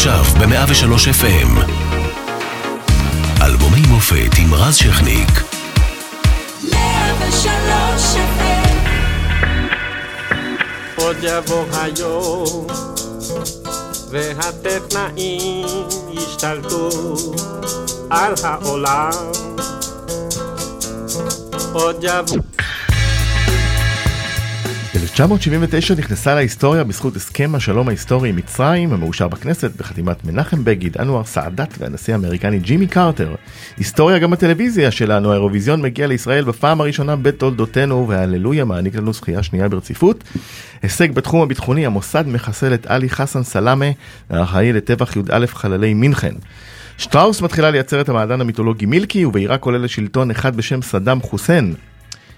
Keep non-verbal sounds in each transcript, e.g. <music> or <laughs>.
עכשיו ב-103 FM. אלבומי מופת עם רז שכניק. 103 עוד יבוא היום והטכנאים ישתלטו על העולם עוד יבוא 1979 נכנסה להיסטוריה בזכות הסכם השלום ההיסטורי עם מצרים המאושר בכנסת בחתימת מנחם בגין, אנואר סעדת והנשיא האמריקני ג'ימי קרטר. היסטוריה גם בטלוויזיה שלנו, האירוויזיון מגיע לישראל בפעם הראשונה בתולדותינו וההללויה מעניק לנו זכייה שנייה ברציפות. הישג בתחום הביטחוני, המוסד מחסל את עלי חסן סלאמה, האחראי לטבח י"א חללי מינכן. שטראוס מתחילה לייצר את המעדן המיתולוגי מילקי ובעיראק עולה לשלטון אחד בשם סדאם חוסיין.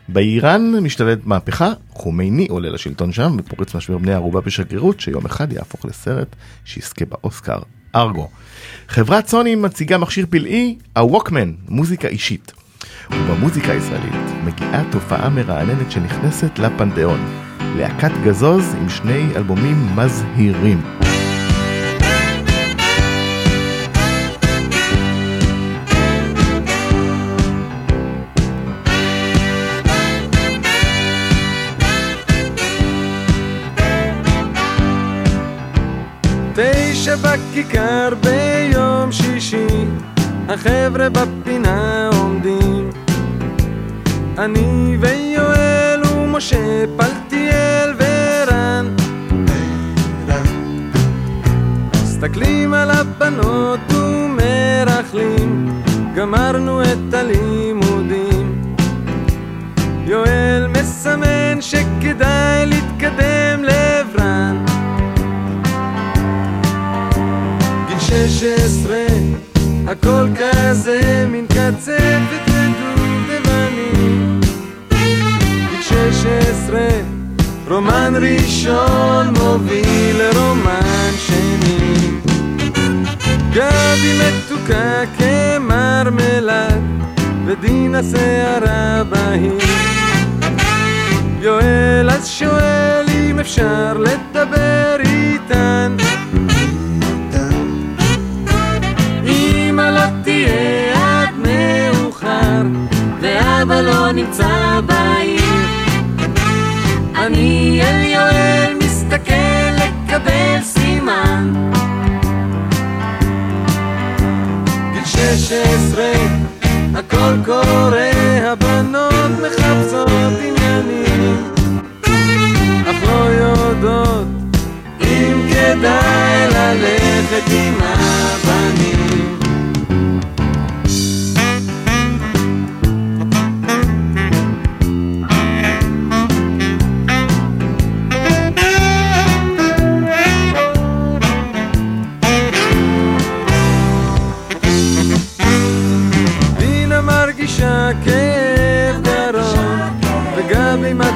באיראן משתלטת מהפכה, חומייני עולה לשלטון שם ופורץ משבר בני ערובה בשגרירות שיום אחד יהפוך לסרט שיזכה באוסקר, ארגו. חברת סוני מציגה מכשיר פלאי, הווקמן, מוזיקה אישית. ובמוזיקה הישראלית מגיעה תופעה מרעננת שנכנסת לפנתיאון. להקת גזוז עם שני אלבומים מזהירים. שבכיכר ביום שישי החבר'ה בפינה עומדים. אני ויואל ומשה פלטיאל ורן. מסתכלים על הבנות ומרכלים. גמרנו שש עשרה, הכל כזה מין קצפת ודובדבנים. גיל שש עשרה, רומן ראשון מוביל לרומן שני. גבי מתוקה כמרמלד, ודינה שערה בהיר. יואל אז שואל אם אפשר לדבר איתן. ואבא לא נמצא בעיר. אני אל יואל מסתכל לקבל סימן. גיל שש עשרה, הכל קורה, הבנות מחפשות עניינים, אך לא יודעות אם כדאי ללכת עם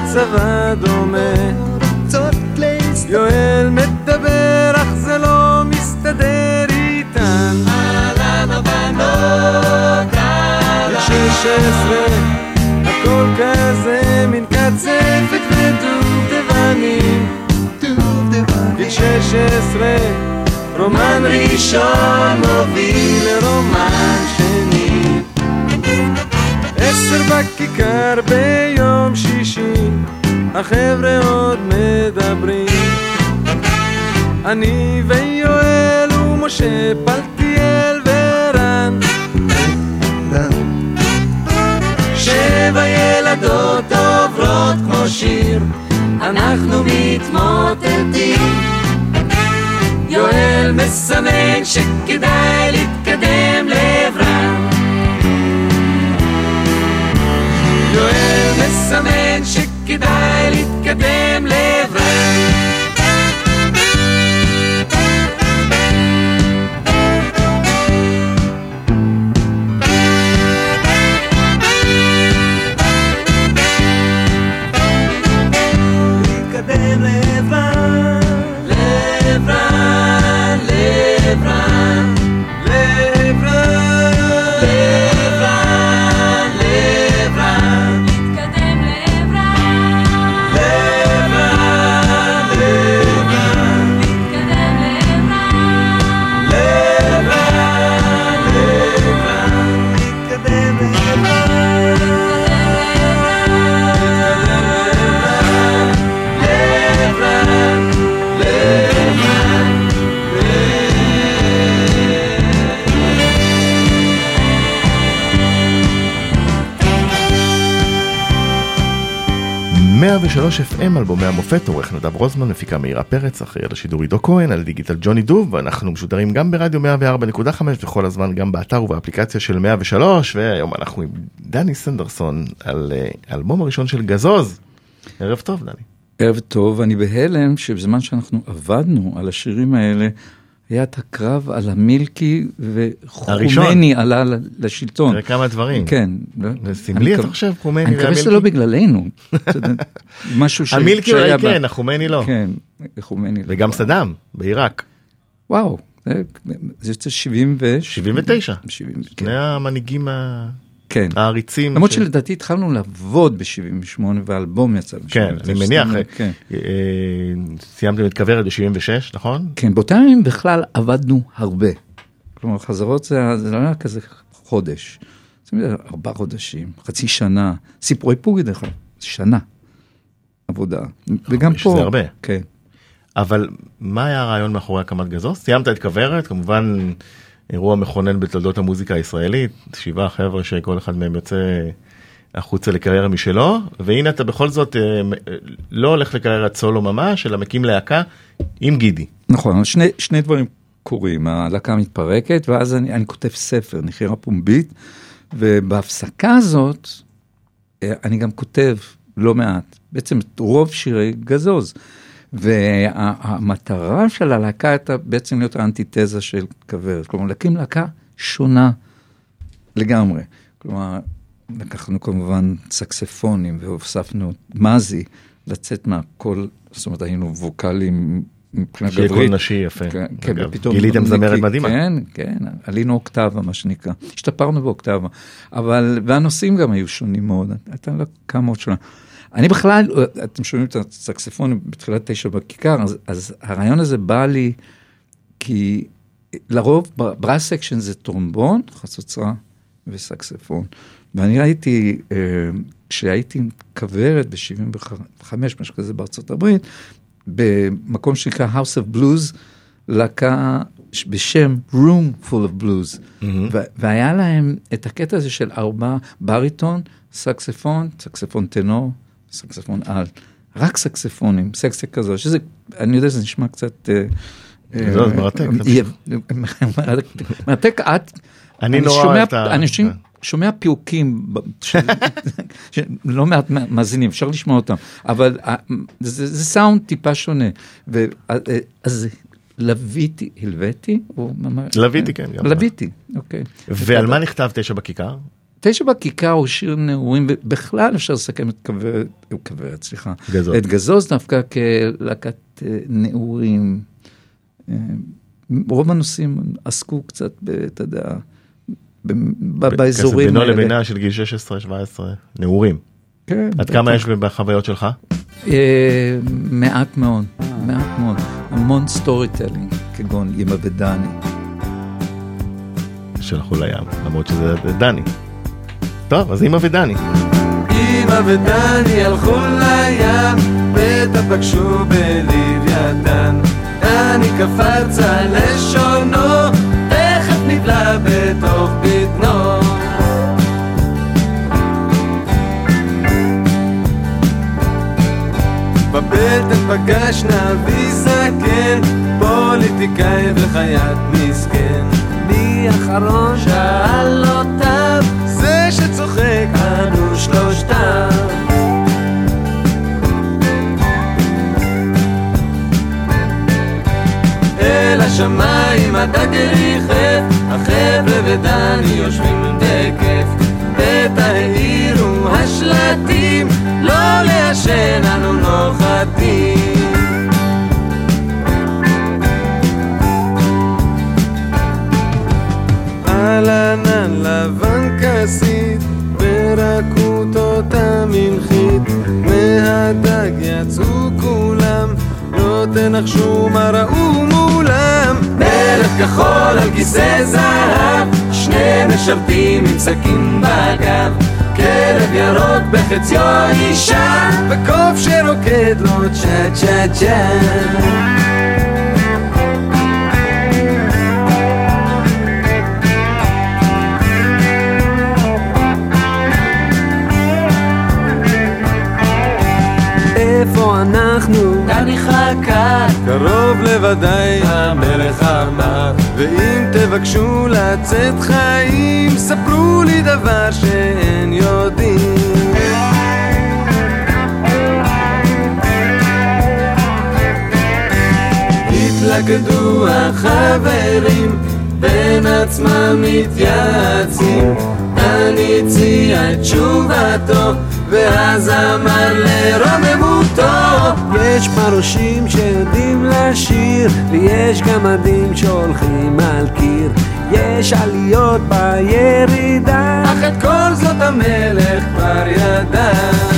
מצבה דומה. יואל מדבר אך זה לא מסתדר איתן. אהלן הבנות, אהלן. שש עשרה, הכל כזה מין קצפת ודובדבנים. גיל שש עשרה, רומן ראשון מוביל לרומן שני. עשר בכיכר ביום שישי החבר'ה עוד מדברים. אני ויואל ומשה פלטיאל ורן. שבע ילדות עוברות כמו שיר אנחנו מתמוטטים. יואל מסמן שכדאי להתקדם לעברם יואל מסמן שכדאי להתקדם לעברם 103 FM, אלבומי המופת, עורך נדב רוזמן, מפיקה מאירה פרץ, אחראי על השידור עידו כהן, על דיגיטל ג'וני דוב, ואנחנו משודרים גם ברדיו 104.5 וכל הזמן גם באתר ובאפליקציה של 103, והיום אנחנו עם דני סנדרסון על אה, האלבום הראשון של גזוז. ערב טוב, דני. ערב טוב, אני בהלם שבזמן שאנחנו עבדנו על השירים האלה, היה את הקרב על המילקי וחומני עלה לשלטון. תראה כמה דברים. כן. זה סמלי, אתה חושב, חומני אני מקווה שזה והמילקי? לא בגללנו. <laughs> משהו ש- המילקי שהיה אולי כן, החומני לא. כן, חומני. לא. וגם סדאם, בעיראק. וואו, זה- יוצא 70 ו... 79. 70, שני כן. המנהיגים ה- כן. העריצים. למרות ש- שלדעתי התחלנו לעבוד ב-78 והאלבום יצא ב-79. כן, אני מניח, כן. אה, סיימתם את כוורת ב-76, נכון? כן, באותם ימים בכלל עבדנו הרבה. כלומר, חזרות זה, זה לא היה כזה חודש. זה ארבעה חודשים, חצי שנה. סיפורי פוגי דרך אגב, שנה עבודה. וגם שזה פה. הרבה. כן. אבל מה היה הרעיון מאחורי הקמת גזוז? סיימת את כוורת, כמובן אירוע מכונן בתולדות המוזיקה הישראלית, שבעה חבר'ה שכל אחד מהם יוצא החוצה לקריירה משלו, והנה אתה בכל זאת אה, אה, לא הולך לקריירת סולו ממש, אלא מקים להקה עם גידי. נכון, שני, שני דברים קורים, הלהקה מתפרקת, ואז אני, אני כותב ספר, נחירה פומבית, ובהפסקה הזאת, אה, אני גם כותב לא מעט, בעצם את רוב שירי גזוז. והמטרה של הלהקה הייתה בעצם להיות האנטיתזה של כוורת, כלומר להקים להקה שונה לגמרי. כלומר, לקחנו כמובן סקספונים והוספנו מזי לצאת מהקול, זאת אומרת היינו ווקאלים מבחינת שירה גברית. קול נשי יפה, כן, כן. ופתאום... גיליתם זמרת מדהימה. כן, כן, עלינו אוקטבה מה שנקרא, השתפרנו באוקטבה, אבל, והנושאים גם היו שונים מאוד, הייתה להקה מאוד שונה. אני בכלל, אתם שומעים את הסקספון בתחילת תשע בכיכר, אז, אז הרעיון הזה בא לי, כי לרוב brass section זה טרומבון, חצוצרה וסקספון. ואני ראיתי, אה, כשהייתי עם כוורת ב-75, משהו כזה בארצות הברית, במקום שנקרא House of Blues, להקה בשם Room Full of Blues. ו- והיה להם את הקטע הזה של ארבע בריטון, סקספון, סקספון טנור, סקספון על. רק סקספונים, סקסיה כזו, שזה, אני יודע שזה נשמע קצת... אה, אה, זה מרתק, אה, <laughs> מרתק עד... אני נורא שומע- את ה- אנשים שומע פיוקים <laughs> לא מעט מאזינים, אפשר לשמוע אותם, אבל אה, זה זה סאונד טיפה שונה. אה, אה, אז לוויתי, הלוויתי? לוויתי, כן. לוויתי, אוקיי. ועל מה נכתב תשע בכיכר? תשע בכיכר הוא שיר נעורים, ובכלל אפשר לסכם את כוורת, אה, כוורת, סליחה, גזוז. את גזוז דווקא כלהקת אה, נעורים. אה, רוב הנושאים עסקו קצת, אתה יודע, באזורים בינו האלה. לבינה של גיל 16-17, נעורים. כן, עד כמה יש בחוויות שלך? מעט מאוד, מעט מאוד. המון story telling, כגון אימא ודני. שהלכו לים, למרות שזה דני. טוב, אז אימא ודני. אמא ודני הלכו לים, בטח פגשו בלוויתן. דני קפץ על לשונו, תכף נבלע בתוך בטנו. בבטן פגש נביא זקן, פוליטיקאי וחייט מסכן. מי אחרון שאל אותם, שצוחק אנו שלושתם. אל השמיים הדג ריחף, החבר'ה ודני יושבים בכיף. בטא העירו השלטים, לא לעשן אנו נוחתים. כסית, ברכות אותה מנחית, מהדג יצאו כולם, לא תנחשו מה ראו מולם. מלך כחול על כיסא זהב, שני משרתים עם סכין בגב. כלב ירוק בחציו אישה, וקוף שרוקד לו צ'ה צ'ה צ'ה. בוודאי המלך אמר ואם תבקשו לצאת חיים ספרו לי דבר שאין יודעים. התלכדו החברים בין עצמם מתייעצים. אני הציע את תשובתו ואז אמר לרוממותו יש פרושים שיודעים לשיר ויש גמדים שהולכים על קיר. יש עליות בירידה אך את כל זאת המלך כבר ידע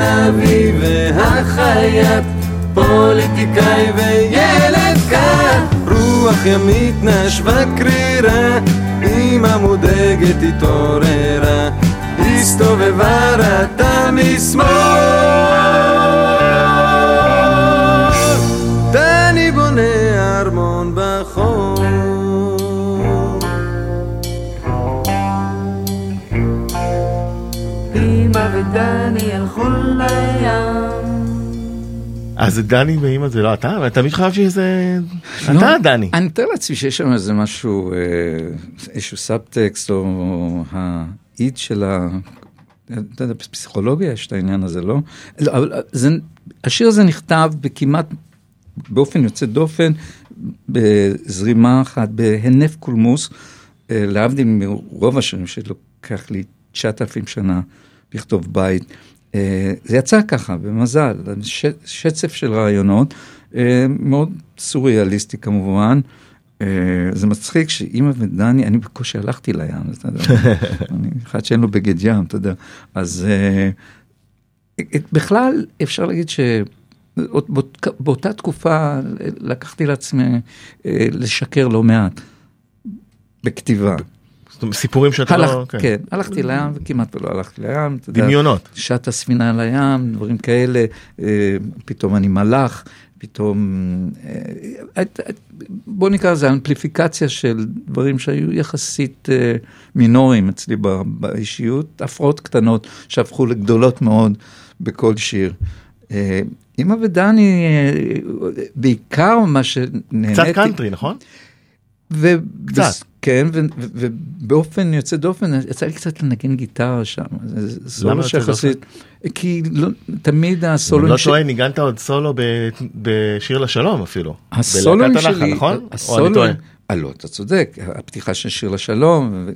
הנביא והחייט פוליטיקאי וילד קט. רוח ימית נשבה קרירה אמא מודאגת התעוררה הסתובבה ראתה משמאל זה דני ואימא זה לא אתה? תמיד חשבתי שזה... אתה דני. אני מתאר לעצמי שיש שם איזה משהו, אה, איזשהו סאבטקסט, או האיד של ה... אתה יודע, בפסיכולוגיה יש את העניין הזה, לא? לא, אבל זה, השיר הזה נכתב בכמעט, באופן יוצא דופן, בזרימה אחת, בהינף קולמוס, אה, להבדיל מרוב השירים שלוקח לי 9,000 שנה לכתוב בית. אה, זה יצא ככה, במזל, ש, שצף של רעיונות, אה, מאוד סוריאליסטי כמובן. אה, זה מצחיק שאימא ודני, אני בקושי הלכתי לים, אתה יודע, <laughs> אני אחד שאין לו בגד ים, אתה יודע, אז בכלל אפשר להגיד ש... באותה תקופה לקחתי לעצמי לשקר לא מעט בכתיבה. סיפורים שאתה הלך, לא... כן. כן, הלכתי לים וכמעט ולא הלכתי לים. דמיונות. שט הספינה לים, דברים כאלה, אה, פתאום אני מלאך, פתאום... אה, בוא נקרא לזה אמפליפיקציה של דברים שהיו יחסית אה, מינוריים אצלי באישיות, הפרעות קטנות שהפכו לגדולות מאוד בכל שיר. אמא ודני, בעיקר מה שנהניתי... קצת קאנטרי, נכון? ו- קצת. כן, ובאופן יוצא דופן, יצא לי קצת לנגן גיטרה שם. למה שיחסית, כי לא, תמיד אם הסולואים לא טועה, ניגנת עוד סולו ב- בשיר לשלום אפילו. הנחל, שלי, נכון? או אני טועה? אה, לא, אתה צודק, הפתיחה של שיר לשלום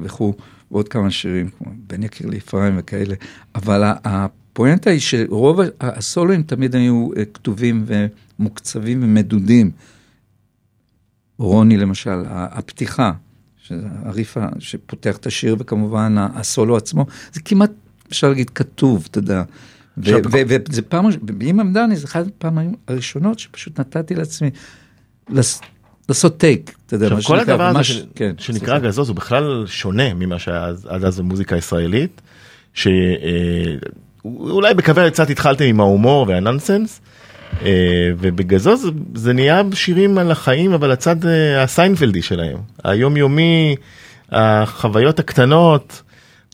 וכו', ועוד כמה שירים, כמו בן יקיר לאפרים וכאלה, אבל הפואנטה היא שרוב הסולואים תמיד היו אה, כתובים ומוקצבים ומדודים. רוני למשל, הפתיחה, שזה הריף ה- שפותח את השיר, וכמובן הסולו עצמו, זה כמעט, אפשר להגיד, כתוב, אתה יודע. וזה פעם, ראש- באמא מדני זה אחת הפעמים הראשונות שפשוט נתתי לעצמי לעשות טייק, אתה יודע, מה כל הדבר הזה כן, שנקרא. גזוז הוא בכלל שונה ממה שהיה עד אז במוזיקה הישראלית, שאולי בכוונת קצת התחלתם עם ההומור והנונסנס, אה, ובגלל זה זה- נהיה שירים על החיים, אבל הצד אה, הסיינפלדי שלהם, היומיומי, החוויות הקטנות,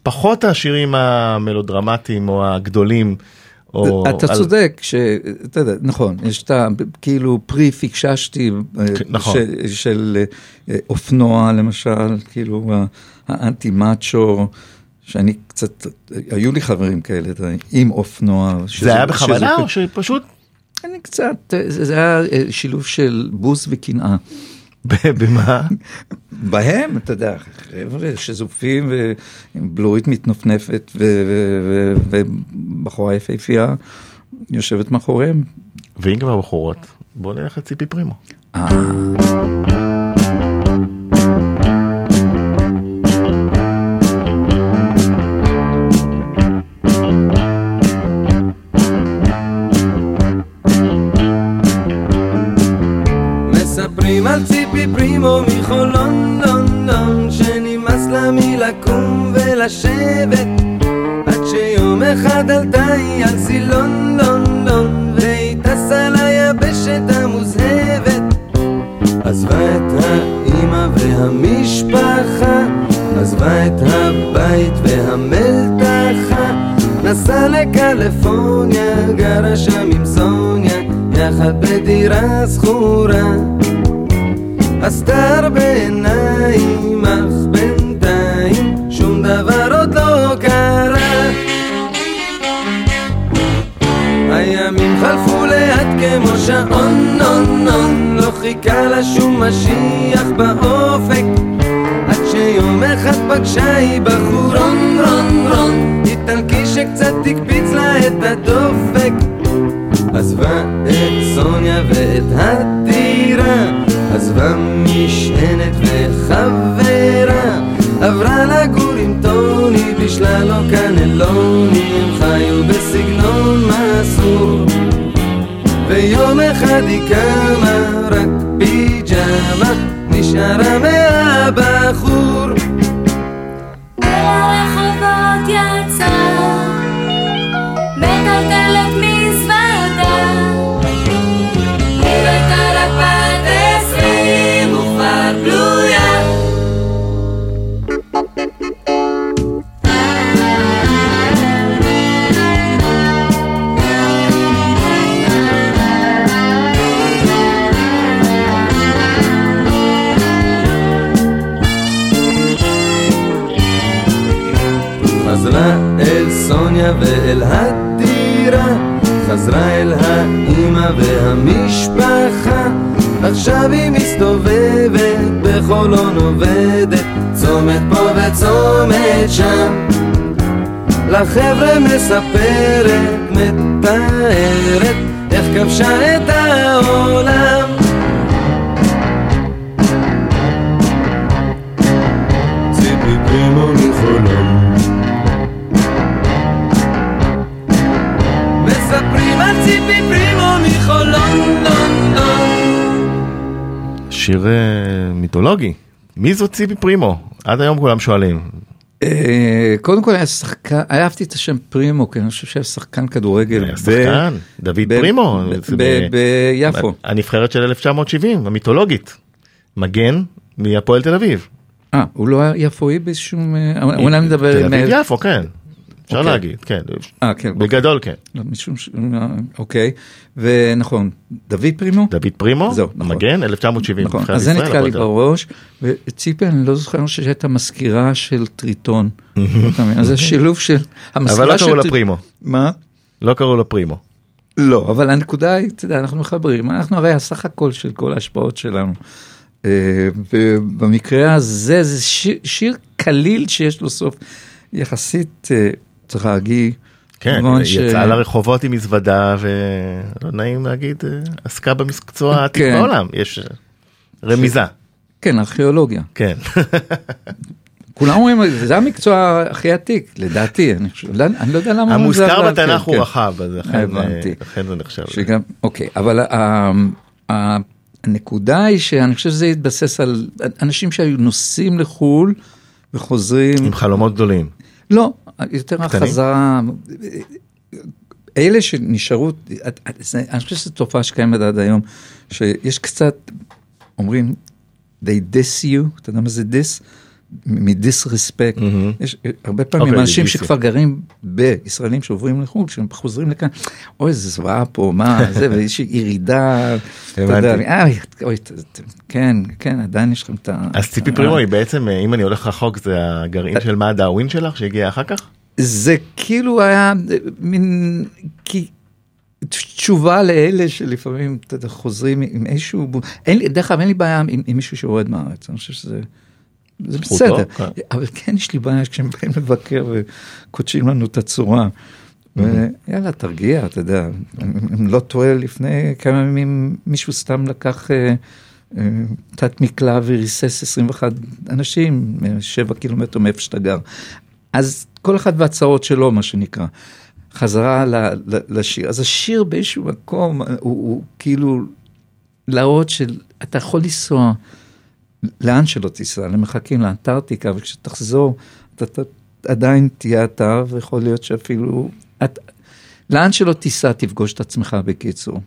פחות השירים המלודרמטיים או הגדולים. או אתה על- צודק, ש... אתה יודע, נכון, יש את ה... כאילו פרי פיקששתי נכון. של אה, אופנוע למשל, כאילו האנטי מאצ'ו, שאני קצת, היו לי חברים כאלה, עם אופנוע. שזה- זה היה בכוונה או שפשוט אני קצת, אה, זה היה אה, שילוב של בוז וקנאה. במה? בהם, אתה יודע, חבר'ה שזופים ועם בלורית מתנפנפת ובחורה יפהפייה יושבת מאחוריהם. ואם כבר בחורות, בוא נלך לציפי פרימו. והמשפחה, עזבה את הבית והמלתחה, נסעה לקליפורניה, גרה שם עם סוניה, יחד בדירה זכורה. עשתה הרבה עיניים, אך בינתיים שום דבר עוד לא קרה. הימים חלפו לאט כמו שעון, נון, נון, לא חיכה לה שום משיח באופק. שקצת הקפיץ לה את הדופק. עזבה את סוניה ואת הטירה, עזבה משענת וחברה, עברה לגור עם טוני, בישלה לו קנלוני, הם חיו בסגנון מסור. ויום אחד היא קמה, רק פיג'מה, נשארה מספרת, מתארת, איך כבשה את העולם. ציפי פרימו מחולון מספרים על ציפי פרימו מחולון, לון, לון. שיר אה, מיתולוגי. מי זו ציפי פרימו? עד היום כולם שואלים. אה, קודם כל היה שחקן, אהבתי את השם פרימו, כי אני חושב שהיה שחקן כדורגל. היה ב- שחקן, דוד פרימו. ביפו. הנבחרת של 1970, המיתולוגית. מגן מהפועל תל אביב. אה, הוא לא היה יפואי באיזשהו... אה, אולי מדבר... תל אביב יפו, כן. אפשר אוקיי. להגיד, כן. אה, כן. בגדול כן. לא, משום ש... אה, אוקיי, ונכון, דוד פרימו? דוד פרימו, זהו, נכון. מגן, 1970. נכון, אז זה נתקע לי. בראש, וציפי, אני לא זוכר שהייתה מזכירה של טריטון. <laughs> אז זה שילוב של... אבל לא קראו לה פרימו. מה? לא קראו לו פרימו. לא, אבל הנקודה היא, אתה יודע, אנחנו מחברים, אנחנו הרי הסך הכל של כל ההשפעות שלנו. אה, ובמקרה הזה זה שיר, שיר קליל שיש לו סוף יחסית אה, טרגי. כן, ש- יצאה לרחובות עם מזוודה ולא נעים להגיד, אה, עסקה במקצוע העתיק כן. בעולם. יש אה, רמיזה. כן, ארכיאולוגיה. כן. <laughs> כולם אומרים, זה המקצוע הכי עתיק, לדעתי, אני חושב, לא- אני לא יודע למה המוזכר בתנ"ך כן, הוא כן. רחב, אז לכן. אה, לכן זה נחשב. שגם, אוקיי, אבל ה- ה- הנקודה היא שאני חושב שזה התבסס על אנשים שהיו נוסעים לחו"ל וחוזרים, עם חלומות גדולים. לא, יותר? החזרה, אלה שנשארו, אני חושב שזו תופעה שקיימת עד היום, שיש קצת, אומרים, they diss you, אתה יודע מה זה diss? מ-disrespect, יש הרבה פעמים אוקיי, אנשים דיסי. שכבר גרים בישראלים שעוברים לחו"ל, כשהם חוזרים לכאן, אוי איזה זוועה פה, מה זה, ויש ירידה, אתה יודע, הבנתי. "איי, אוי, כן, כן, עדיין יש לכם את ה... אז ציפי פרימו היא בעצם, אה, אם אני הולך רחוק, זה הגרעין של מה דאווין שלך שהגיע אחר כך? זה כאילו היה אה, מין כי, תשובה לאלה שלפעמים אתה יודע, חוזרים עם איזשהו, אין לי, דרך אגב אין לי בעיה עם, עם מישהו שיורד מהארץ, אני חושב שזה זה בסדר, כן. אבל כן יש לי בעיה כשהם באים לבקר וקודשים לנו את הצורה. ויאללה תרגיע אתה יודע, אם לא טועה לפני כמה ימים מישהו סתם לקח אה, אה, תת מקלע וריסס 21 אנשים, אה, שבע קילומטר מאיפה שאתה גר. אז כל אחד והצרות שלו מה שנקרא. חזרה ל, ל, לשיר, אז השיר באיזשהו מקום הוא, הוא כאילו להראות של אתה יכול לנסוע לאן שלא תיסע, למרחקים, לאנטארקטיקה, וכשתחזור אתה, אתה עדיין תהיה אתה, ויכול להיות שאפילו, את, לאן שלא תיסע תפגוש את עצמך בקיצור.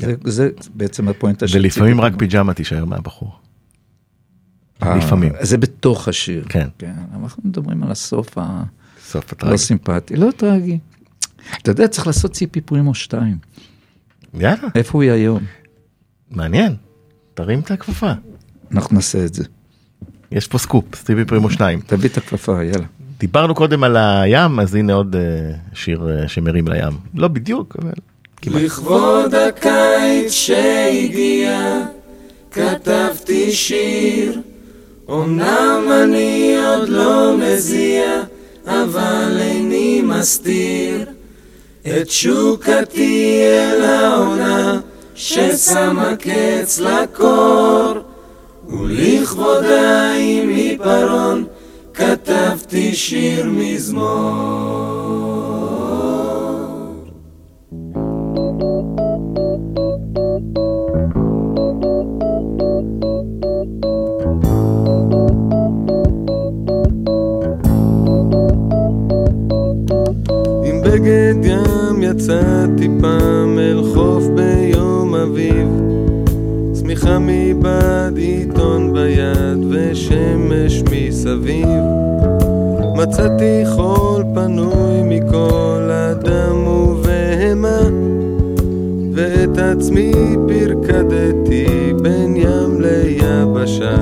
זה, זה בעצם הפואנטה של ולפעמים רק. פיג'מה תישאר מהבחור. אה, לפעמים. זה בתוך השיר. כן. כן. אנחנו מדברים על הסוף ה... סוף לא הטרגי. סימפטי, לא טרגי. אתה יודע, צריך לעשות ציפי פרימו 2. יאללה, איפה הוא היום? מעניין. תרים את הכפפה. אנחנו נעשה את זה. יש פה סקופ, ציפי פרימו 2. תביא את הכפפה, יאללה. דיברנו קודם על הים, אז הנה עוד אה, שיר אה, שמרים לים. לא בדיוק, אבל... לכבוד הקיץ שהגיע, כתבתי שיר. אמנם אני עוד לא מזיע, אבל איני מסתיר את תשוקתי אל העונה, ששמה קץ לקור. ולכבודה עם עיפרון, כתבתי שיר מזמור. עם בגד ים יצאתי פעם אל חוף ביום אביב שמיכה מבעד, עיתון ביד ושמש מסביב. מצאתי חול פנוי מכל אדם ובהמה ואת עצמי פרקדתי בין ים ליבשה.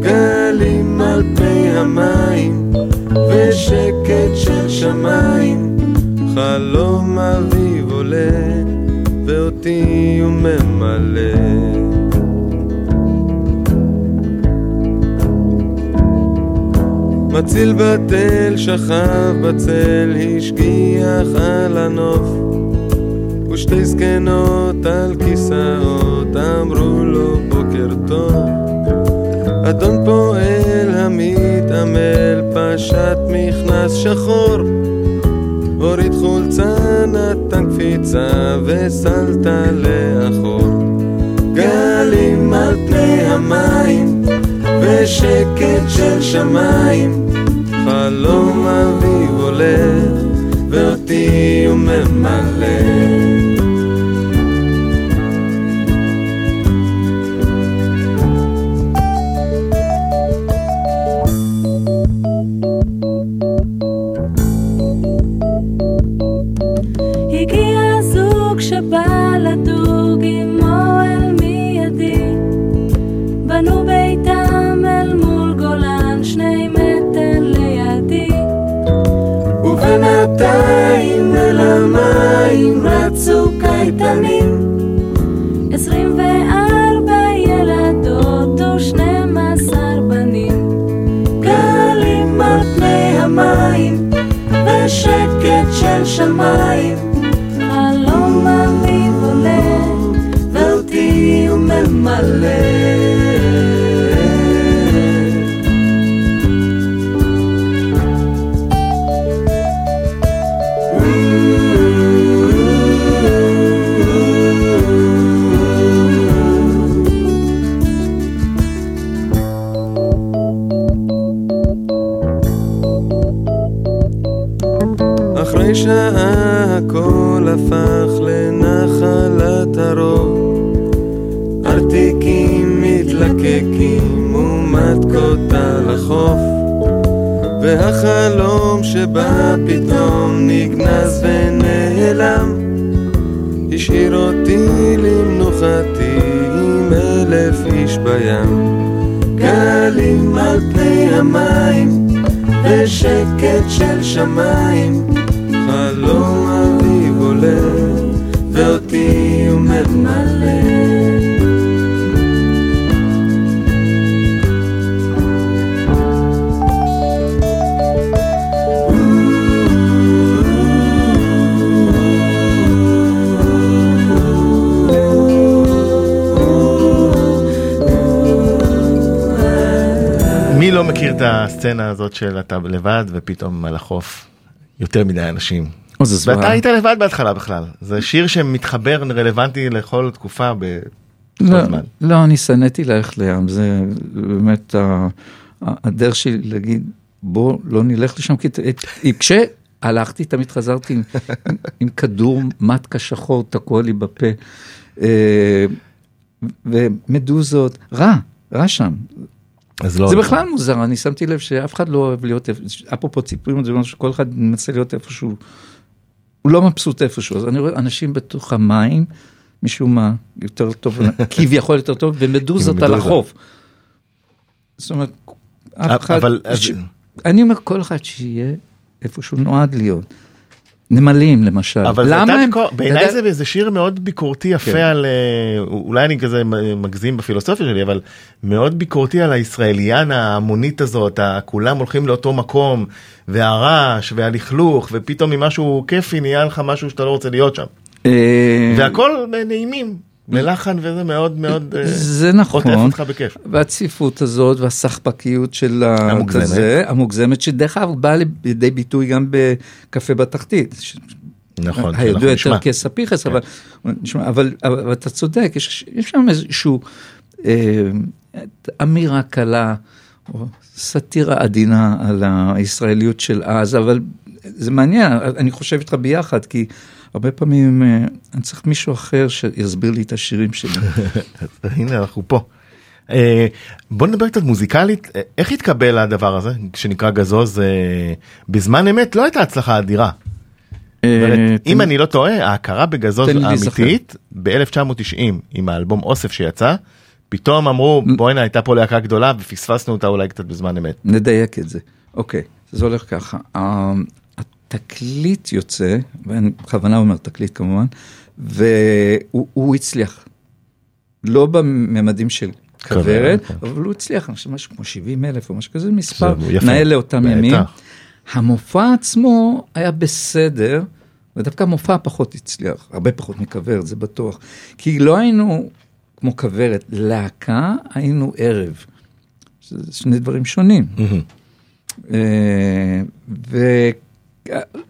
גלים על פני המים ושקט של שמיים. חלום אביב עולה ואותי הוא ממלא מציל בתל שכב בצל השגיח על הנוף. ושתי זקנות על כיסאות אמרו לו בוקר טוב. אדון פועל המתעמל פשט מכנס שחור. הוריד חולצה נתן קפיצה וסלת לאחור. גלים על פני המים ושקט של שמיים חלום אביב עולה ואותי הוא ממלא של שמיים שבא פתאום נגנז ונעלם. השאיר אותי למנוחתי עם אלף איש בים. גלים על פני המים ושקט של שמיים חלום אביב עולה ואותי הוא ממלא מי לא מכיר את הסצנה הזאת של אתה לבד ופתאום על החוף יותר מדי אנשים. ואתה היית לבד בהתחלה בכלל. זה שיר שמתחבר רלוונטי לכל תקופה בכל לא, זמן. לא, אני שנאתי ללכת לים, זה באמת ה- הדרך שלי להגיד, בוא לא נלך לשם, כי כשהלכתי תמיד חזרתי עם, עם כדור מתקה שחור תקוע לי בפה, אה, ומדוזות, רע, רע שם. אז לא. זה בכלל מוזר, אני שמתי לב שאף אחד לא אוהב להיות, אפרופו ציפורים, זה אומר שכל אחד מנסה להיות איפשהו, הוא לא מבסוט איפשהו, אז אני רואה אנשים בתוך המים, משום מה, יותר טוב, <laughs> כביכול יותר טוב, ומדוזות על. החוף. זאת אומרת, אף אחד, אבל- אז- ש... אני אומר, כל אחד שיהיה איפה שהוא נועד להיות. נמלים למשל, אבל זה למה הם, ביקור... בעיניי יודע- זה איזה שיר מאוד ביקורתי יפה כן. על אה, אולי אני כזה מגזים בפילוסופיה שלי אבל מאוד ביקורתי על הישראליאן ההמונית הזאת כולם הולכים לאותו מקום והרעש והלכלוך ופתאום ממשהו כיפי נהיה לך משהו שאתה לא רוצה להיות שם. אה, והכל נעימים בלחן וזה מאוד מאוד אה, זה חוטף נכון, אותך בכיף. והצפיפות הזאת והסחפקיות של המוגזמת. כזה, המוגזמת, שדרך אגב באה לידי ביטוי גם בקפה בתחתית. נכון, שאנחנו הידוע נשמע. יותר כספיחס, אבל, נשמע, אבל, אבל אתה צודק, יש, יש שם איזשהו אה, אמירה קלה, או סאטירה עדינה על הישראליות של אז, אבל זה מעניין, אני חושב איתך ביחד, כי הרבה פעמים אה, אני צריך מישהו אחר שיסביר לי את השירים שלי. <laughs> הנה אנחנו פה. אה, בוא נדבר קצת מוזיקלית אה, איך התקבל הדבר הזה שנקרא גזוז בזמן אמת לא הייתה הצלחה אדירה. אם אני לא טועה ההכרה בגזוז. האמיתית ב-1990 עם האלבום אוסף שיצא פתאום אמרו בואנה הייתה פה להקה גדולה ופספסנו אותה אולי קצת בזמן אמת. נדייק את זה. אוקיי, זה הולך ככה. התקליט יוצא, ואני בכוונה אומר תקליט כמובן, והוא הוא הצליח. לא בממדים של כוורת, כוורת, כן. אבל הוא הצליח, אני חושב משהו כמו 70 אלף או משהו כזה, מספר. נאה לאותם. ימים. המופע עצמו היה בסדר, ודווקא המופע פחות הצליח, הרבה פחות מכוורת, זה בטוח. כי לא היינו כמו כוורת, להקה, היינו ערב. שני דברים שונים. מהמם. אה,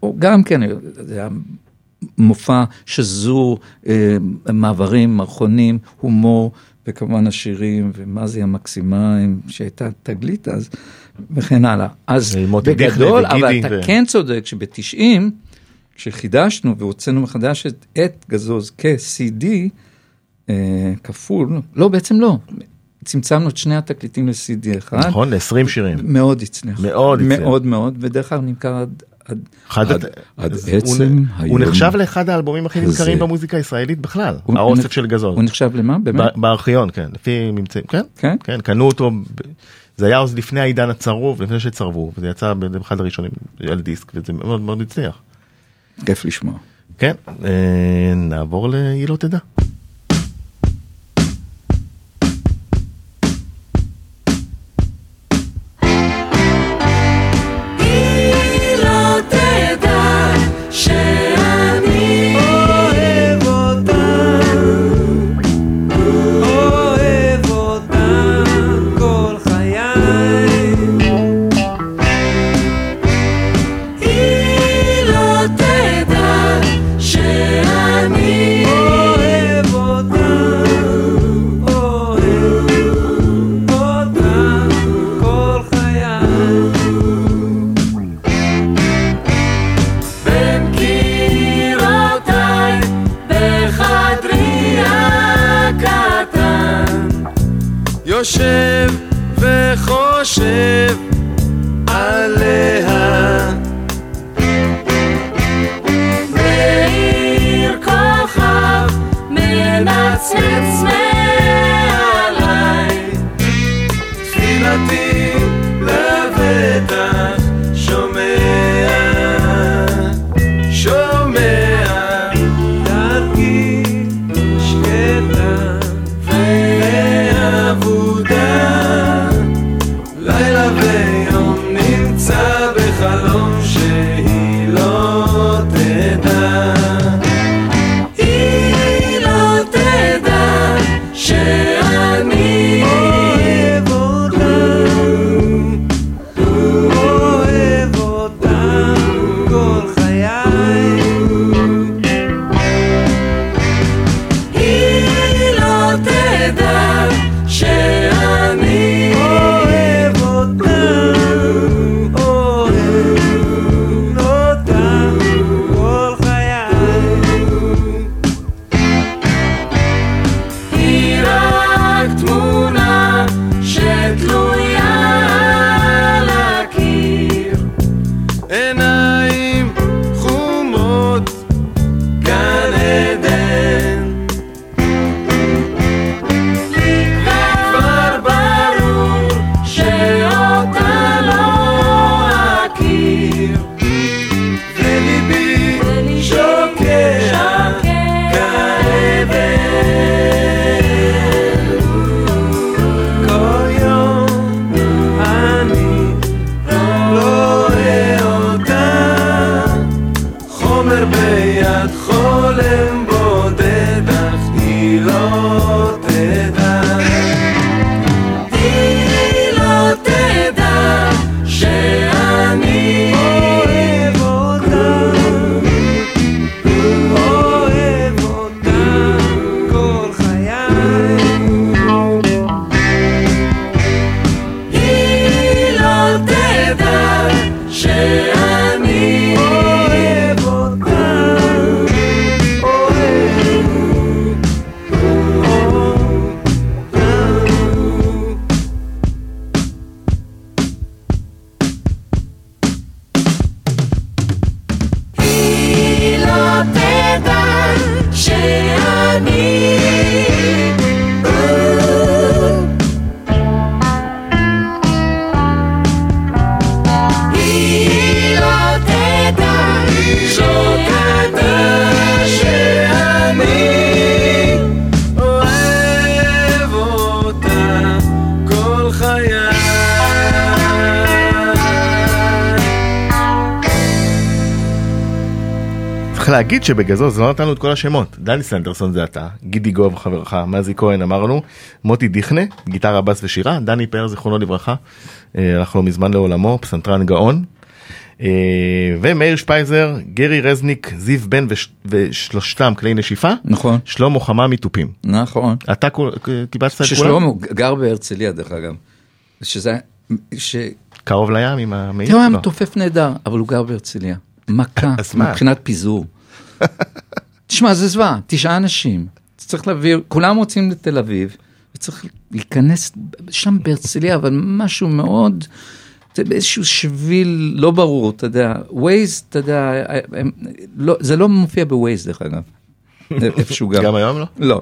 וגם כן, זה היה מופע שזור, אה, מעברים, מערכונים, הומור, וכמובן השירים, ומזי המקסימיים, שהייתה תגלית אז, וכן הלאה. אז בגדול, אבל אתה ו- כן צודק שב-90, כשחידשנו והוצאנו מחדש את, את גזוז כ-CD, אה, כפול, לא, בעצם לא. צמצמנו את שני התקליטים ל-CD אחד. נכון ל-20 שירים. מאוד הצליח. מאוד הצליח. מאוד מאוד, ודרך אגב נמכר עד... עד, עצם הוא- היום. הוא נחשב לאחד האלבומים הכי. נמכרים במוזיקה הישראלית בכלל, האוסף של גזוז. הוא נחשב למה? באמת? בארכיון כן לפי ממצאים כן כן? כן קנו אותו זה היה עוד לפני העידן הצרוב לפני שצרבו וזה יצא באחד הראשונים על דיסק וזה מאוד מאוד הצליח. כיף לשמוע. כן אה, נעבור ל"היא לא תדע". היא לא להגיד שבגזוז לא נתנו את כל השמות. דני סנדרסון זה אתה, גידי גוב חברך, מזי כהן אמרנו, מוטי דיכנה, גיטרה, בס ושירה, דני פאר זיכרונו לברכה, אה, הלך לא מזמן לעולמו, פסנתרן גאון. אה, ומאיר שפייזר, גרי רזניק, זיו בן וש- ושלושתם כלי נשיפה, נכון, שלמה חמה מתופים. נכון. אתה כול- קיבצת את כולם? ששלמה גר בהרצליה דרך אגב. שזה, ש... קרוב לים עם המאיר? תראה, הוא היה לא. מתופף נהדר, אבל הוא גר בהרצליה. מכה? מבחינת פיזור. תשמע, זה זוועה, תשעה אנשים. צריך להביא, כולם רוצים לתל אביב, וצריך להיכנס שם בהרצליה, אבל משהו מאוד, זה באיזשהו שביל לא ברור, אתה יודע, ווייז, אתה יודע, הם, לא, זה לא מופיע בווייז דרך אגב. איפה שהוא גר. גם היום לא? לא.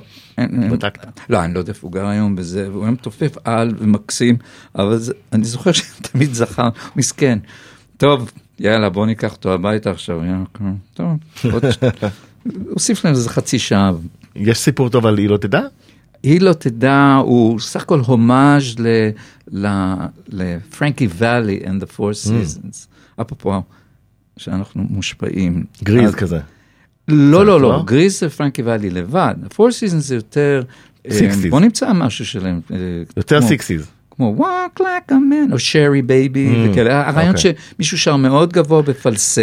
בדקת? לא, אני לא יודע איפה הוא גר היום בזה, והוא היה מתופף על ומקסים, אבל זה, אני זוכר שתמיד זכר, מסכן. טוב, יאללה, בוא ניקח אותו הביתה עכשיו, יאללה, טוב, עוד ש- <laughs> הוסיף להם איזה חצי שעה. יש סיפור טוב על היא לא תדע? היא לא תדע, הוא סך הכל הומאז' לפרנקי ואלי and the four seasons. אפרופו, שאנחנו מושפעים. גריז כזה. לא, לא, לא? לא, גריז זה פרנקי ואלי לבד, הפור סיזון זה יותר, אה, 60s. בוא נמצא משהו שלהם. אה, יותר sixties. כמו walk like a man, או Sherry baby, Mm, וכאלה, הרעיון אוקיי. שמישהו שר מאוד גבוה בפלסט,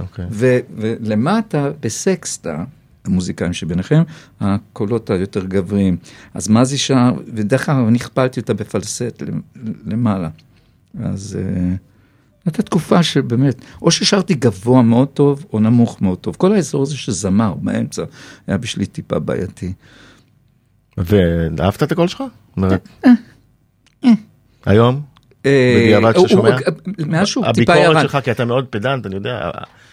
אוקיי. ו- ולמטה בסקסטה, המוזיקאים שביניכם, הקולות היותר גבריים. אז מה זה שר, ודרך אגב אני הכפלתי אותה בפלסט למ- למעלה. אז אה, הייתה תקופה שבאמת, או ששרתי גבוה מאוד טוב, או נמוך מאוד טוב. כל האזור הזה של זמר באמצע, היה בשבילי טיפה בעייתי. ואהבת את הקול שלך? היום? אה, בדיעבד שאתה שומע? מאז שהוא טיפה הביקורת ירד. שלך, כי אתה מאוד פדנט, אני יודע,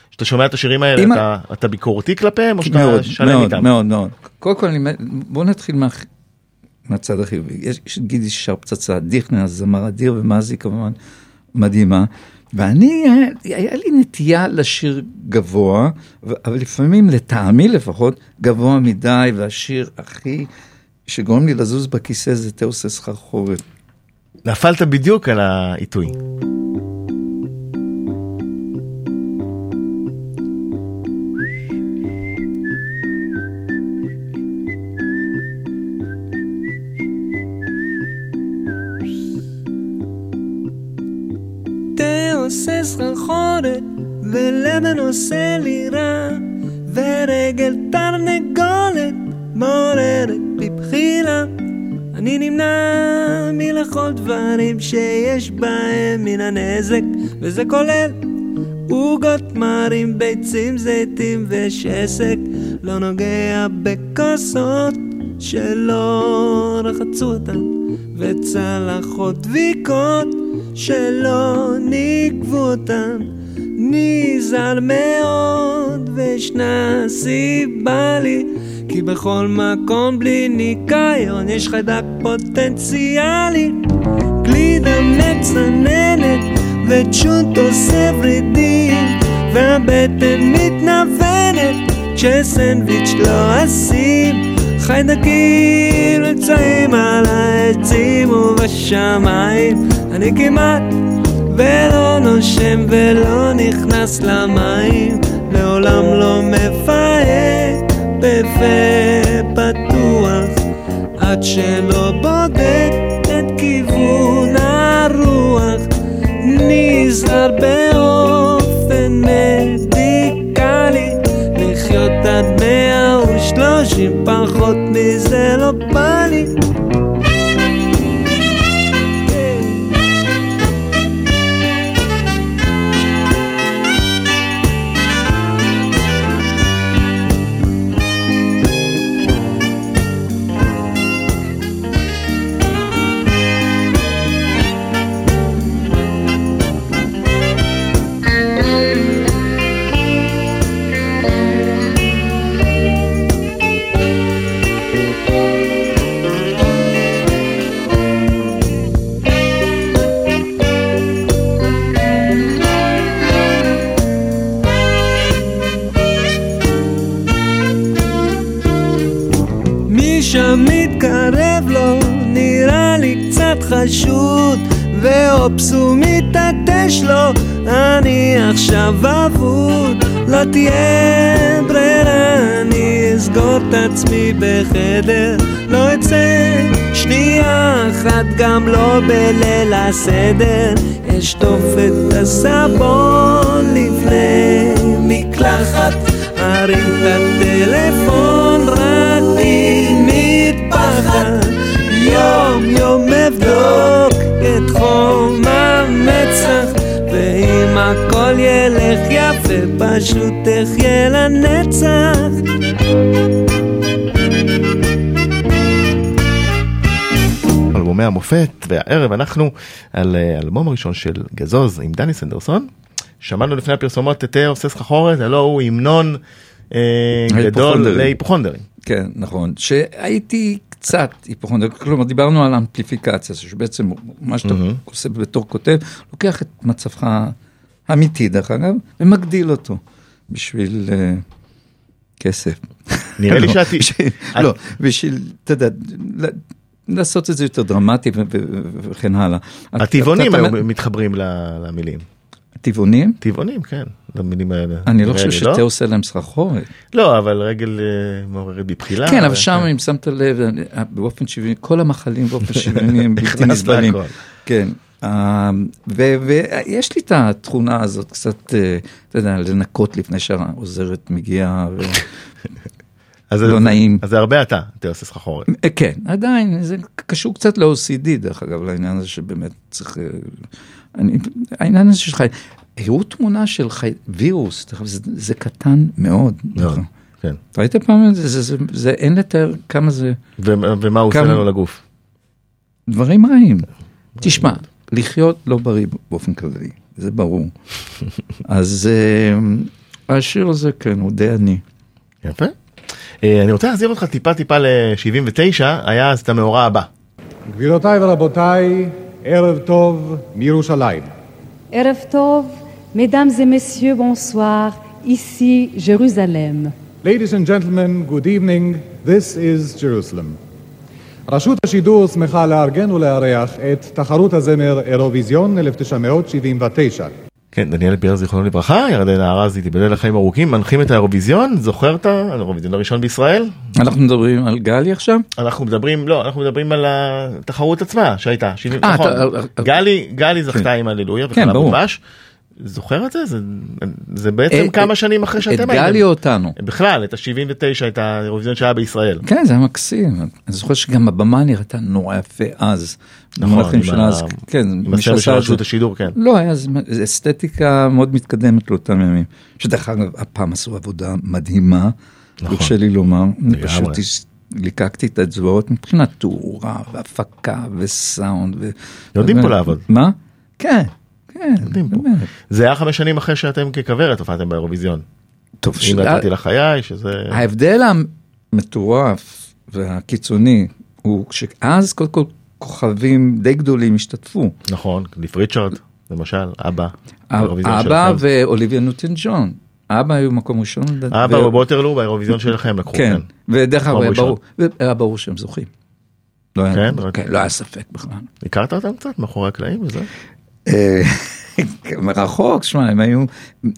כשאתה שומע את השירים האלה, אתה- אתה ביקורתי כלפיהם, או שאתה מאוד, שלם מאוד, איתם? מאוד, מאוד. קודם כל, אני- בוא נתחיל מה- מהצד החיובי. יש גידי שר פצצה, דיכנר, הזמר אדיר, ומזי כמובן מדהימה. ואני, היה- היה לי נטייה לשיר גבוה, אבל לפעמים, לטעמי לפחות, גבוה מדי, והשיר הכי שגורם לי לזוז בכיסא זה תאוס סחרחורת. נפלת בדיוק על העיתוי. עושה סחרחורת, ולבן עושה לי רע, ורגל תרנגולת מעוררת בבחילה. אני נמנע מלכל דברים שיש בהם מן הנזק, וזה כולל עוגות מרים, ביצים, זיתים ושסק. לא נוגע בכוסות שלא רחצו אותן, וצלחות דביקות שלא נגבו אותן. נזהר מאוד, וישנה סיבה לי, כי בכל מקום בלי ניקיון יש חיידק פוטנציאלי. גלידה מצננת, וצ'וט עושה ורידים, והבטן מתנוונת, כשסנדוויץ' לא אשים. חיידקים נמצאים על העצים ובשמיים, אני כמעט ולא נושם ולא נכנס למים, לעולם לא מפהק בפה פתוח, עד שלא בודק את כיוון הרוח, נזהר באופן מדיקלי, לחיות עד מאה ושלושים, פחות מזה לא בא לנצח. אלבומי המופת, והערב אנחנו על אה, האלבום הראשון של גזוז עם דני סנדרסון. שמענו לפני הפרסומות את אה, עושה סחרחורת, הלא הוא המנון אה, גדול. להיפוכונדרים. כן, נכון. שהייתי קצת היפוכונדר, כלומר דיברנו על אמפליפיקציה, שבעצם מה שאתה מהמם. עושה בתור כותב, לוקח את מצבך האמיתי דרך אגב, ומגדיל אותו בשביל אה, כסף. נראה לי לא, שאת- לא, בשביל, אתה יודע, לעשות את זה יותר דרמטי וכן הלאה. הטבעונים מתחברים למילים. טבעונים? טבעונים, כן, למילים האלה. אני לא חושב שתה עושה להם סחרחורת. לא, אבל רגל אה, מעוררת בבחילה. כן, אבל אבל- שם אם שמת לב, אני- באופן שוויוני, כל המחלים באופן <laughs> שוויוני הם בלתי נסבלים. כן. ו- ויש לי את התכונה הזאת קצת, אה, אתה יודע, לנקות לפני שהעוזרת מגיעה. ו- <laughs> אז לא זה- נעים. אז זה הרבה אתה, אתה עושה סחרחורת. אה, כן, עדיין, זה קשור קצת ל-OCD, דרך אגב, לעניין הזה שבאמת צריך... אה, אני, העניין הזה של חי... הראו תמונה של חי... וירוס, זה, זה קטן מאוד. מאוד, נכון. כן. ראית פעם את זה? זה, זה, זה, אין לתאר כמה זה ו- ומה הוא עושה לנו לגוף? דברים רעים. תשמע, לחיות לא בריא באופן כללי, זה ברור. <laughs> אז אה, השיר הזה, כן, הוא די עני. יפה. אה, אני רוצה להחזיר אותך טיפה טיפה ל-79, היה אז את המאורע הבא. גבירותיי ורבותיי, ערב טוב מירושלים. ערב טוב, mesdames et messieurs, bonsoir, ici Jérusalem. Ladies and gentlemen, good evening, this is Jerusalem. רשות השידור שמחה לארגן ולארח את תחרות הזמר אירוויזיון 1979. כן, דניאל פייר זיכרונו לברכה, ירדנה ארזי תיבדל לחיים ארוכים, מנחים את האירוויזיון, זוכר את האירוויזיון הראשון בישראל? אנחנו מדברים על גלי עכשיו? אנחנו מדברים, לא, אנחנו מדברים על התחרות עצמה שהייתה, 70, אה, נכון, אתה- גלי, גלי זכתה כן. עם הללויה כן, ברור. זוכר את זה? זה, זה בעצם אה, כמה אה, שנים אחרי את שאתם גלי או אותנו? בכלל, את ה-79, את האירוויזיון שהיה בישראל. כן, זה היה מקסים. אני זוכר שגם הבמה נראתה נורא יפה אז. נכון, במונחים עם של ה- אז, כן, עם הסמל של את רשות זה- השידור, כן. לא, היה ז- ז- אסתטיקה מאוד מתקדמת לאותם ימים. שדרך אגב, הפעם עשו עבודה מדהימה, נכון. לי לומר. אני. פשוט ליקקתי את האצבעות מבחינת תאורה והפקה וסאונד. ו- יודעים פה באמת. לעבוד. מה? כן, כן. באמת. זה היה חמש שנים אחרי שאתם ככוורת הופעתם באירוויזיון. טוב, אם נתתי לחיי, שזה... ההבדל המטורף והקיצוני הוא שאז קודם כל כוכבים די גדולים השתתפו. נכון, קליף ריצ'רד, למשל, אבא. אבא. ואוליביה נוטון ג'ון. אבא היו מקום ראשון. אבא ובוטרלו באירוויזיון שלכם לקחו, כן, כן. ודרך אגב, היה. ברור- היה ברור שהם זוכים. לא כן? כן, לא היה ספק בכלל. הכרת אותם קצת מאחורי הקלעים וזה? אה, <laughs> מרחוק, שמע, הם היו,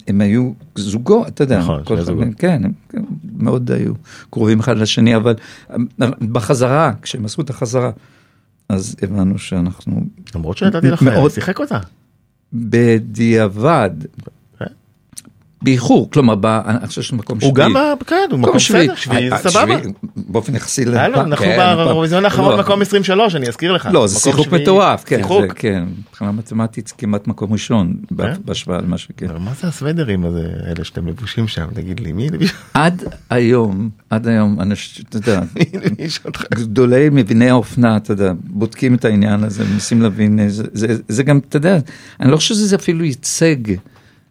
הם היו זוגות, אתה יודע, נכון, כל זוגות. כן, הם מאוד היו קרובים אחד לשני, אבל אה, בחזרה, כשהם עשו את החזרה, אז הבנו שאנחנו למרות שנתתי לחיי, מאוד- שיחק אותה. בדיעבד. באיחור, כלומר, ב- אני חושב שמקום שביעי. הוא גם, כן, הוא מקום בסדר, שביעי אה, זה סבבה. שביעי, באופן יחסי ל... היה לו, אנחנו כן, באירוויזיון האחרון לא. מקום 23, אני אזכיר לך. לא, זה מקום שיחוק שביעי. מטורף, כן. זה- כן, מבחינה מתמטית כמעט מקום ראשון, כן? בהשוואה למה שכן. מה זה הסוודרים הזה, אלה שאתם לבושים שם, תגיד לי, מי לבוש? עד היום, עד היום, אנשים, אתה יודע? <laughs> גדולי מביני האופנה, אתה יודע, בודקים את העניין הזה, מנסים להבין, אה, זה גם, אתה יודע, אני לא חושב שזה אפילו ייצג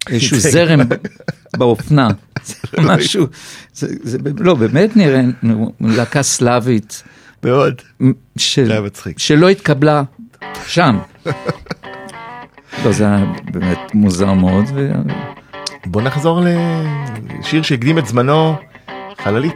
איזשהו. <laughs> זרם באופנה, <laughs> משהו, זה, זה, לא, באמת נראה להקה סלאבית, מאוד. של, זה היה מצחיק. שלא התקבלה שם. <laughs> לא, זה היה באמת מוזר מאוד, ו... בוא נחזור לשיר שהקדים את זמנו, חללית.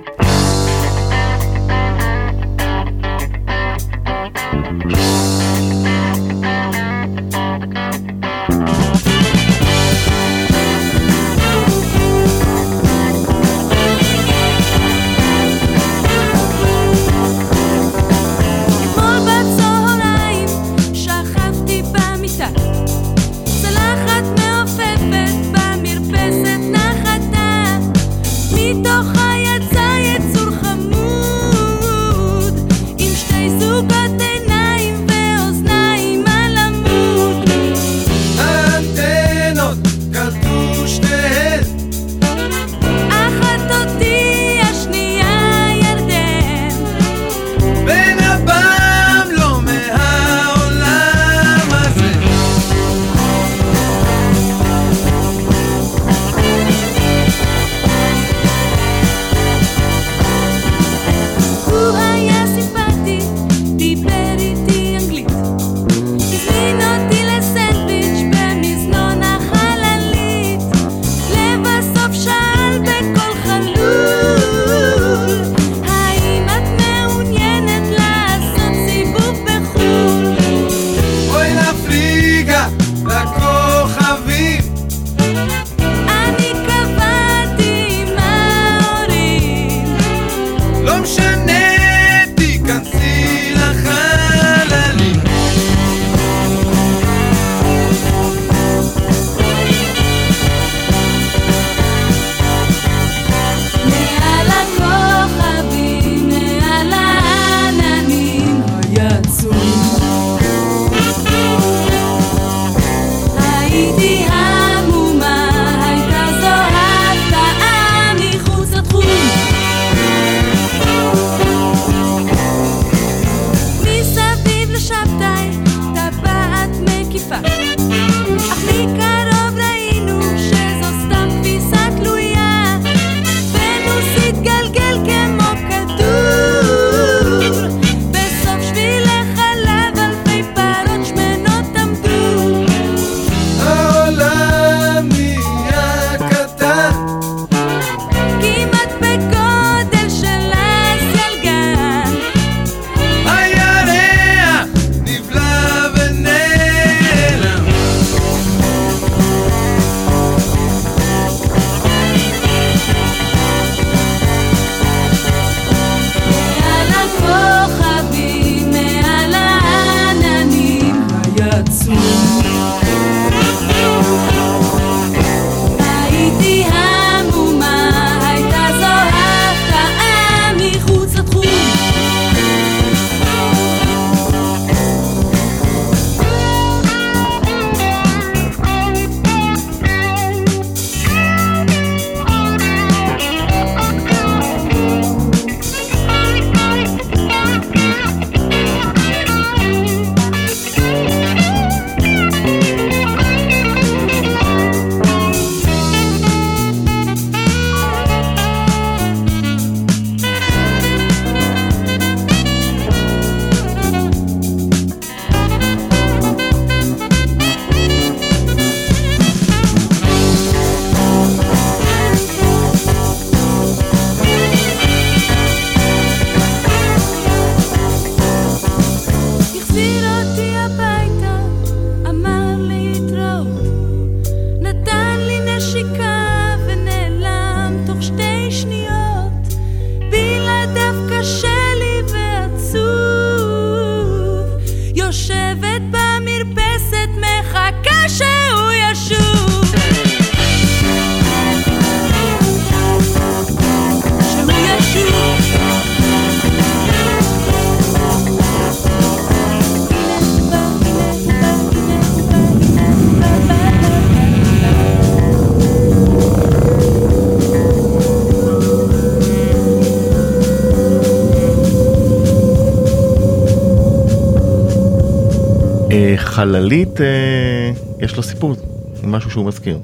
חללית, אה, יש לו סיפור, משהו שהוא מזכיר.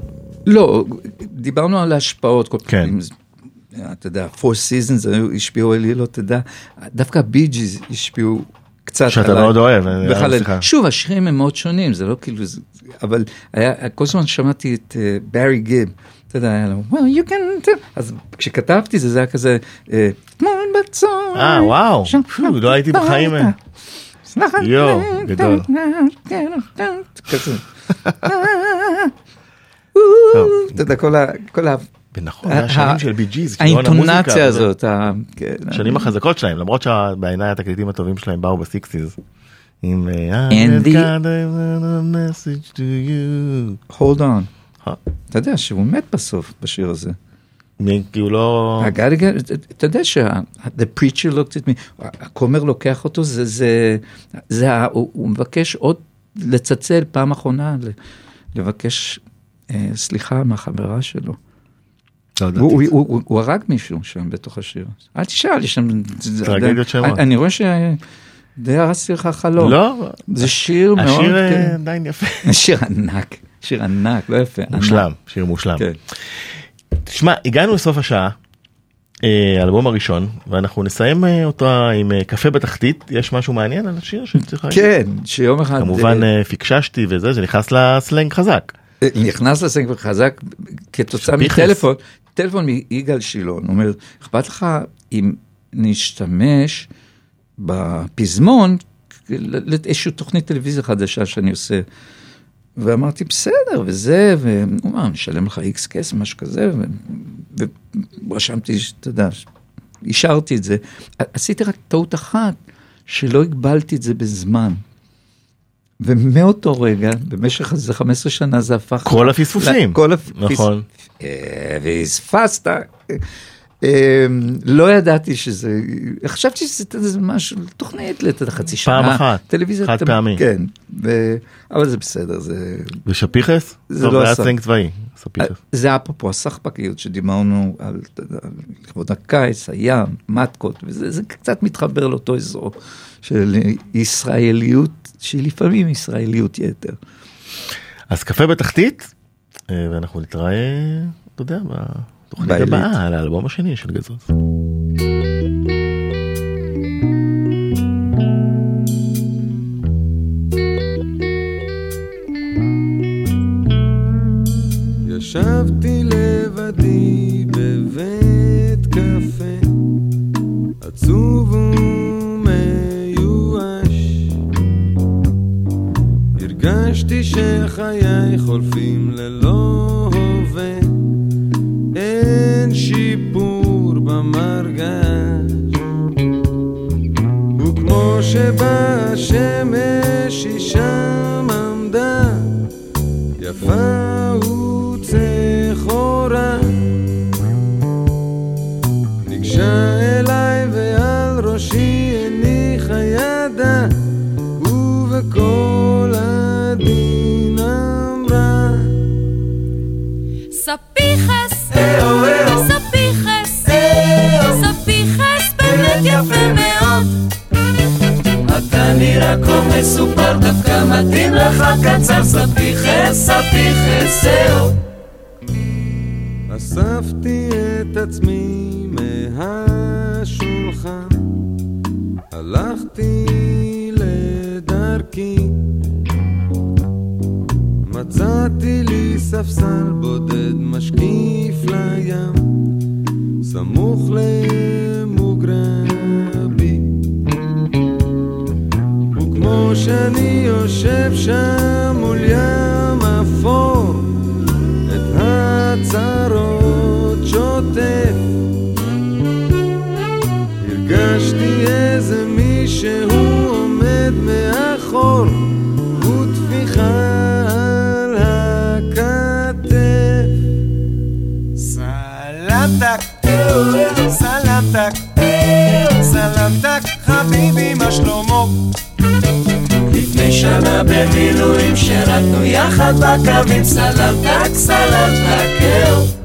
לא, דיברנו על ההשפעות. כל כן. אתה יודע, four seasons השפיעו עלי, לא תדע. דווקא הבי ג'יז השפיעו קצת שאתה עליי. מאוד אוהב, אה. סליחה. שוב, השירים הם מאוד שונים, זה לא כאילו, זה- אבל היה, כל הזמן שמעתי את אה, ברי גיב. אתה יודע, היה לו, well, you can, do-" אז כשכתבתי זה, זה היה כזה, אה, אתמול בצהריים. אה, וואו. לא הייתי בחיים, אה. יואו, גדול. כזה. אתה יודע, כל ה... כל ה... ונכון, השנים של בי ג'יז, האינטונציה הזאת. כן. השנים החזקות שלהם, למרות שבעיניי התקליטים הטובים שלהם באו בסיקסיס. עם אה, to you. hold on. אה, אתה יודע שהוא מת בסוף בשיר הזה. כי הוא לא... Get- אתה יודע שה- the preacher looked at me, הכומר לוקח אותו, זה, זה, זה, הוא הוא מבקש עוד לצלצל פעם אחרונה, לבקש אה, סליחה מהחברה שלו. לא הוא. הוא, הוא, הוא הרג מישהו שם בתוך השיר. אל תשאל, יש שם... טרגדיות שלמות. אני, רואה שדי הרסתי לך חלום. לא, זה שיר מאוד... השיר אה, כן. עדיין יפה. <laughs> שיר ענק, שיר ענק, לא יפה. מושלם, שיר מושלם. כן. תשמע, הגענו לסוף השעה, אה, האלבום הראשון, ואנחנו נסיים אה, אותה עם אה, קפה בתחתית. יש משהו מעניין על השיר שצריך להגיד? כן, שיום אחד... כמובן אה, אה, פיקששתי וזה, זה נכנס לסלנג חזק. נכנס לסנגר חזק כתוצאה. מטלפון, טלפון מיגאל שילון, אומר, אכפת לך אם נשתמש בפזמון לאיזושהי תוכנית טלוויזיה חדשה שאני עושה. ואמרתי, בסדר, וזה, והוא אמר, נשלם לך איקס כסף, משהו כזה, ו- ורשמתי, אתה יודע, אישרתי את זה. עשיתי רק טעות אחת, שלא הגבלתי את זה בזמן. ומאותו רגע, במשך איזה 15 שנה זה הפך... כל הפספוסים. כל הפספוסים. נכון. והספסת. אה, לא ידעתי שזה, חשבתי שזה איזה משהו, תוכנית לחצי שנה. פעם אחת, טלוויזיה. חד פעמי. כן, אבל זה בסדר, זה... ושפיכס? זה לא היה. סלנג צבאי. ספיכס. זה אפרופו הסחבקיות שדיברנו על, לכבוד הקיץ, הים, מתקות, וזה זה קצת מתחבר לאותו אזור של ישראליות, שלפעמים ישראליות יתר. אז קפה בתחתית, אה, ואנחנו נתראה, אתה יודע, בעילית. הבאה, על האלבום השני של גזוז. ישבתי לבדי בבית קפה, עצוב ומיואש. הרגשתי שחיי חולפים ללא במרגש. וכמו שבאה השמש היא שם עמדה, יפה וצחורה מסופר, דווקא מתאים לך קצר, ספיחס, ספיחס, זהו. אספתי את עצמי מהשולחן, הלכתי לדרכי, מצאתי לי ספסל בודד משקיף לים, סמוך למוגרבי. שאני יושב שם מול ים אפור, את הצרות שוטף. הרגשתי איזה מישהו עומד מאחור, וטפיחה על הכתף. סלמתק, סלמתק, חביבי, מה שלמה? לפני שנה במילואים שירתנו יחד בקווים, סלמתק, סלמתק, אהו.